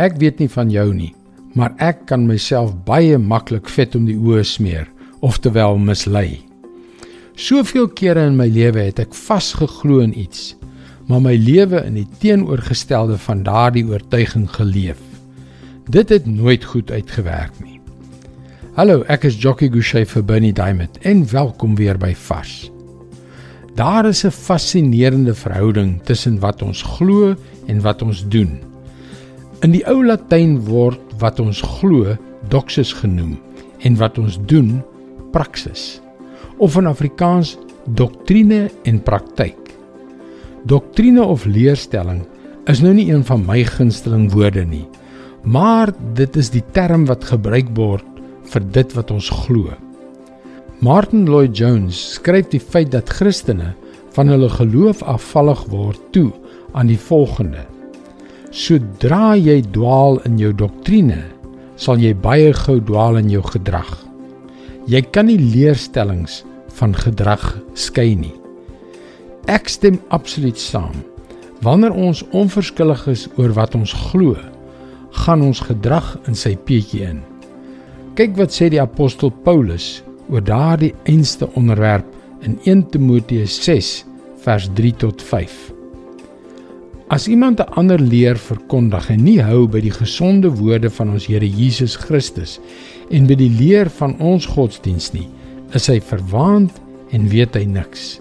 Ek weet nie van jou nie, maar ek kan myself baie maklik vet om die oë smeer, oftewel mislei. Soveel kere in my lewe het ek vasgeglo in iets, maar my lewe in die teenoorgestelde van daardie oortuiging geleef. Dit het nooit goed uitgewerk nie. Hallo, ek is Jockey Gouchee vir Bernie Diamond en welkom weer by Vars. Daar is 'n fascinerende verhouding tussen wat ons glo en wat ons doen. In die ou Latyn word wat ons glo doxus genoem en wat ons doen praxis of in Afrikaans doktrine en praktyk. Doktrine of leerstelling is nou nie een van my gunsteling woorde nie, maar dit is die term wat gebruik word vir dit wat ons glo. Martin Lloyd Jones skryf die feit dat Christene van hulle geloof afvallig word toe aan die volgende: Sodra jy dwaal in jou doktrine, sal jy baie gou dwaal in jou gedrag. Jy kan nie leerstellings van gedrag skei nie. Ek stem absoluut saam. Wanneer ons onverskillig is oor wat ons glo, gaan ons gedrag in sy peetjie in. Kyk wat sê die apostel Paulus oor daardie einste onderwerp in 1 Timoteus 6 vers 3 tot 5. As iemand 'n ander leer verkondig en nie hou by die gesonde woorde van ons Here Jesus Christus en by die leer van ons godsdiens nie, is hy verwaand en weet hy niks.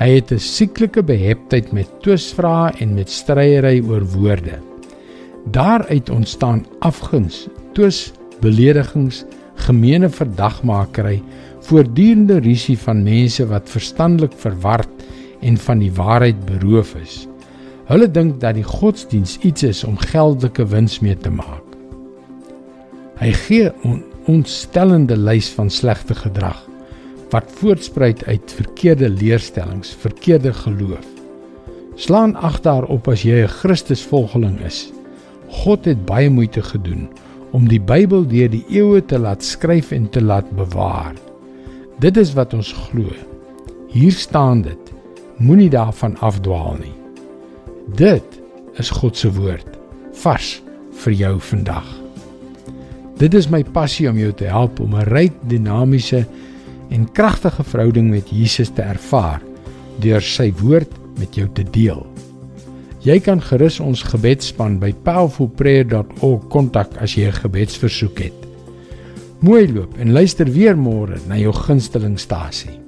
Hy het 'n sieklike beheptheid met twisvrae en met stryery oor woorde. Daaruit ontstaan afguns, twis beledigings, gemeene verdagmakery, voortdurende risie van mense wat verstandelik verward en van die waarheid beroof is. Hulle dink dat die godsdiens iets is om geldelike wins mee te maak. Hy gee 'n ontstellende lys van slegte gedrag wat voortspruit uit verkeerde leerstellings, verkeerde geloof. Slaan ag daarop as jy 'n Christusvolgeling is. God het baie moeite gedoen om die Bybel deur die eeue te laat skryf en te laat bewaar. Dit is wat ons glo. Hier staan dit. Moenie daarvan afdwaal nie. Dit is God se woord vars vir jou vandag. Dit is my passie om jou te help om 'n ryk, dinamiese en kragtige verhouding met Jesus te ervaar deur sy woord met jou te deel. Jy kan gerus ons gebedsspan by powerfulprayer.org kontak as jy 'n gebedsversoek het. Mooi loop en luister weer môre na jou gunstelingstasie.